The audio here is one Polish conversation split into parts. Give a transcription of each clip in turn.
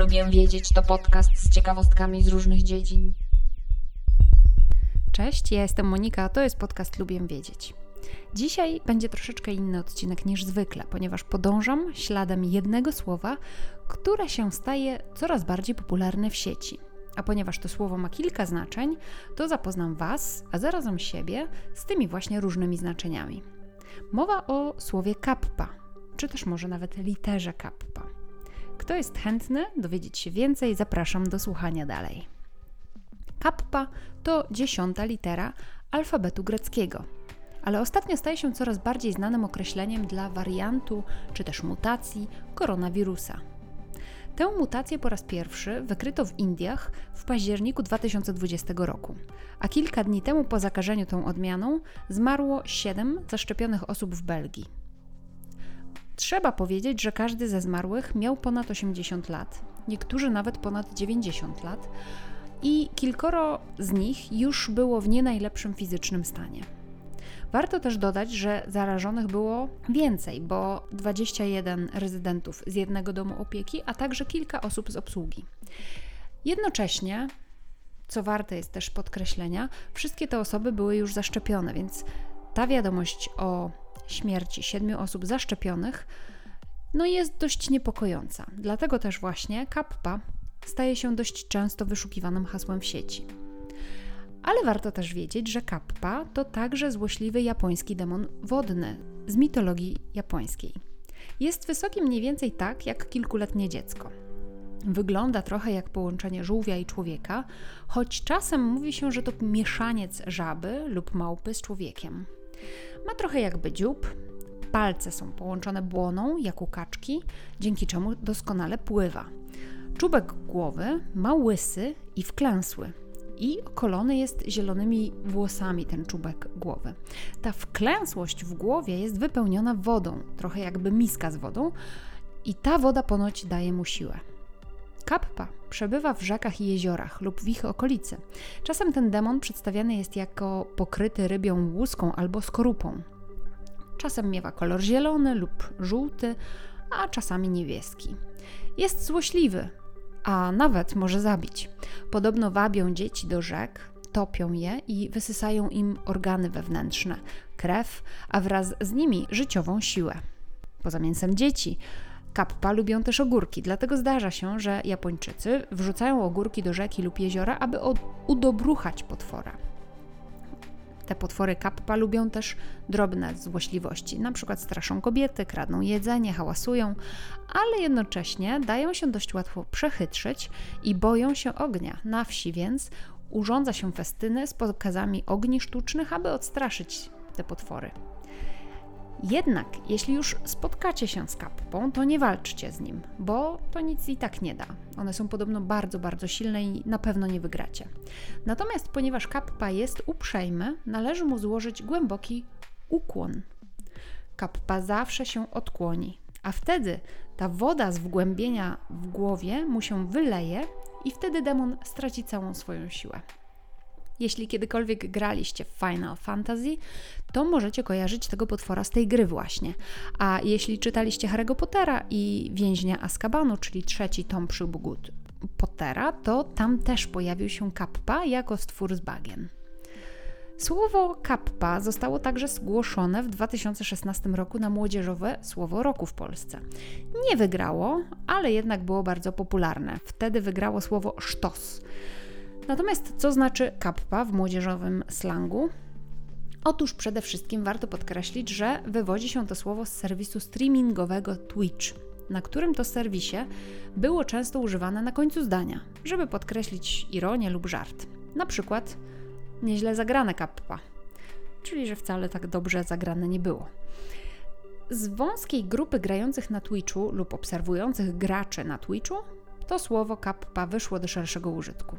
Lubię wiedzieć to podcast z ciekawostkami z różnych dziedzin. Cześć, ja jestem Monika, a to jest podcast Lubię wiedzieć. Dzisiaj będzie troszeczkę inny odcinek niż zwykle, ponieważ podążam śladem jednego słowa, które się staje coraz bardziej popularne w sieci. A ponieważ to słowo ma kilka znaczeń, to zapoznam Was, a zarazem siebie z tymi właśnie różnymi znaczeniami. Mowa o słowie kappa, czy też może nawet literze kappa. Kto jest chętny dowiedzieć się więcej, zapraszam do słuchania dalej. Kappa to dziesiąta litera alfabetu greckiego, ale ostatnio staje się coraz bardziej znanym określeniem dla wariantu czy też mutacji koronawirusa. Tę mutację po raz pierwszy wykryto w Indiach w październiku 2020 roku, a kilka dni temu po zakażeniu tą odmianą zmarło 7 zaszczepionych osób w Belgii. Trzeba powiedzieć, że każdy ze zmarłych miał ponad 80 lat, niektórzy nawet ponad 90 lat, i kilkoro z nich już było w nie najlepszym fizycznym stanie. Warto też dodać, że zarażonych było więcej, bo 21 rezydentów z jednego domu opieki, a także kilka osób z obsługi. Jednocześnie, co warte jest też podkreślenia, wszystkie te osoby były już zaszczepione, więc ta wiadomość o śmierci siedmiu osób zaszczepionych no jest dość niepokojąca. Dlatego też właśnie kappa staje się dość często wyszukiwanym hasłem w sieci. Ale warto też wiedzieć, że kappa to także złośliwy japoński demon wodny z mitologii japońskiej. Jest wysoki mniej więcej tak jak kilkuletnie dziecko. Wygląda trochę jak połączenie żółwia i człowieka, choć czasem mówi się, że to mieszaniec żaby lub małpy z człowiekiem. Ma trochę jakby dziób, palce są połączone błoną jak u kaczki, dzięki czemu doskonale pływa. Czubek głowy ma łysy i wklęsły, i okolony jest zielonymi włosami ten czubek głowy. Ta wklęsłość w głowie jest wypełniona wodą, trochę jakby miska z wodą, i ta woda ponoć daje mu siłę. Kappa przebywa w rzekach i jeziorach lub w ich okolicy. Czasem ten demon przedstawiany jest jako pokryty rybią łuską albo skorupą. Czasem miewa kolor zielony lub żółty, a czasami niebieski. Jest złośliwy, a nawet może zabić. Podobno wabią dzieci do rzek, topią je i wysysają im organy wewnętrzne, krew, a wraz z nimi życiową siłę. Poza mięsem dzieci, kappa lubią też ogórki, dlatego zdarza się, że Japończycy wrzucają ogórki do rzeki lub jeziora, aby udobruchać potwora. Te potwory kappa lubią też drobne złośliwości, na przykład straszą kobiety, kradną jedzenie, hałasują, ale jednocześnie dają się dość łatwo przechytrzyć i boją się ognia. Na wsi więc urządza się festyny z pokazami ogni sztucznych, aby odstraszyć te potwory. Jednak, jeśli już spotkacie się z kappą, to nie walczcie z nim, bo to nic i tak nie da. One są podobno bardzo, bardzo silne i na pewno nie wygracie. Natomiast, ponieważ kappa jest uprzejmy, należy mu złożyć głęboki ukłon. Kappa zawsze się odkłoni, a wtedy ta woda z wgłębienia w głowie mu się wyleje i wtedy demon straci całą swoją siłę. Jeśli kiedykolwiek graliście w Final Fantasy, to możecie kojarzyć tego potwora z tej gry właśnie. A jeśli czytaliście Harry'ego Pottera i Więźnia Azkabanu, czyli trzeci tom przybód Pottera, to tam też pojawił się Kappa jako stwór z bagien. Słowo kappa zostało także zgłoszone w 2016 roku na młodzieżowe Słowo Roku w Polsce. Nie wygrało, ale jednak było bardzo popularne. Wtedy wygrało słowo sztos. Natomiast co znaczy kappa w młodzieżowym slangu? Otóż przede wszystkim warto podkreślić, że wywodzi się to słowo z serwisu streamingowego Twitch, na którym to serwisie było często używane na końcu zdania, żeby podkreślić ironię lub żart. Na przykład nieźle zagrane kappa, czyli że wcale tak dobrze zagrane nie było. Z wąskiej grupy grających na Twitchu lub obserwujących graczy na Twitchu to słowo kappa wyszło do szerszego użytku.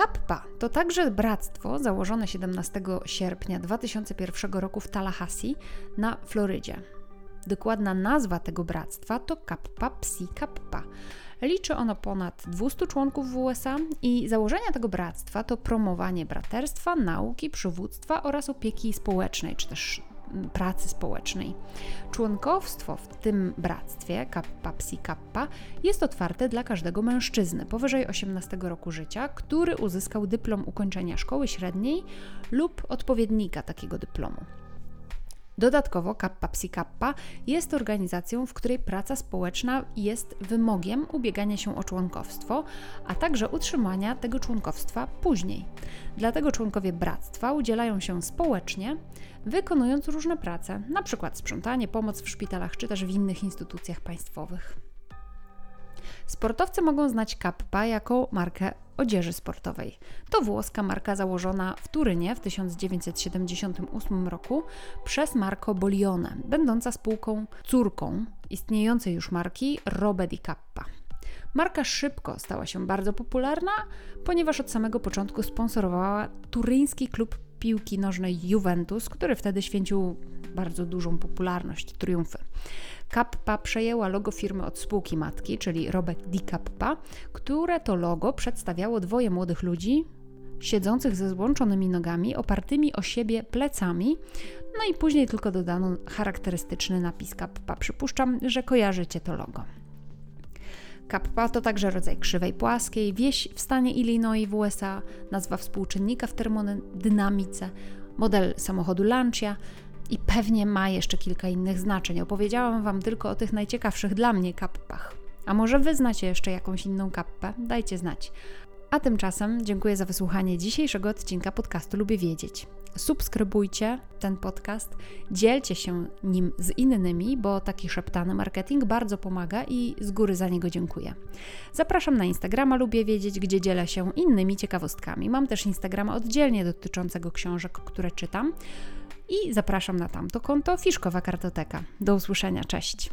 Kappa to także bractwo założone 17 sierpnia 2001 roku w Tallahassee na Florydzie. Dokładna nazwa tego bractwa to Kappa Psi Kappa. Liczy ono ponad 200 członków w USA i założenia tego bractwa to promowanie braterstwa, nauki, przywództwa oraz opieki społecznej, czy też pracy społecznej. Członkowstwo w tym bractwie Kappa Psi Kappa jest otwarte dla każdego mężczyzny powyżej 18 roku życia, który uzyskał dyplom ukończenia szkoły średniej lub odpowiednika takiego dyplomu. Dodatkowo Kappa Psi Kappa jest organizacją, w której praca społeczna jest wymogiem ubiegania się o członkowstwo, a także utrzymania tego członkowstwa później. Dlatego członkowie bractwa udzielają się społecznie, wykonując różne prace, np. sprzątanie, pomoc w szpitalach czy też w innych instytucjach państwowych. Sportowcy mogą znać Kappa jako markę odzieży sportowej. To włoska marka założona w Turynie w 1978 roku przez Marco Bolione, będąca spółką córką istniejącej już marki Robe di Kappa. Marka szybko stała się bardzo popularna, ponieważ od samego początku sponsorowała turyński klub piłki nożnej Juventus, który wtedy święcił bardzo dużą popularność, triumfy. Kappa przejęła logo firmy od spółki matki, czyli Robert Di Kappa, które to logo przedstawiało dwoje młodych ludzi siedzących ze złączonymi nogami, opartymi o siebie plecami, no i później tylko dodano charakterystyczny napis Kappa. Przypuszczam, że kojarzycie to logo. Kappa to także rodzaj krzywej płaskiej, wieś w stanie Illinois w USA, nazwa współczynnika w termodynamice, model samochodu Lancia, i pewnie ma jeszcze kilka innych znaczeń. Opowiedziałam Wam tylko o tych najciekawszych dla mnie kappach. A może Wy znacie jeszcze jakąś inną kappę? Dajcie znać. A tymczasem dziękuję za wysłuchanie dzisiejszego odcinka podcastu Lubię Wiedzieć. Subskrybujcie ten podcast, dzielcie się nim z innymi, bo taki szeptany marketing bardzo pomaga i z góry za niego dziękuję. Zapraszam na Instagrama Lubię Wiedzieć, gdzie dzielę się innymi ciekawostkami. Mam też Instagrama oddzielnie dotyczącego książek, które czytam i zapraszam na tamto konto Fiszkowa Kartoteka. Do usłyszenia, cześć!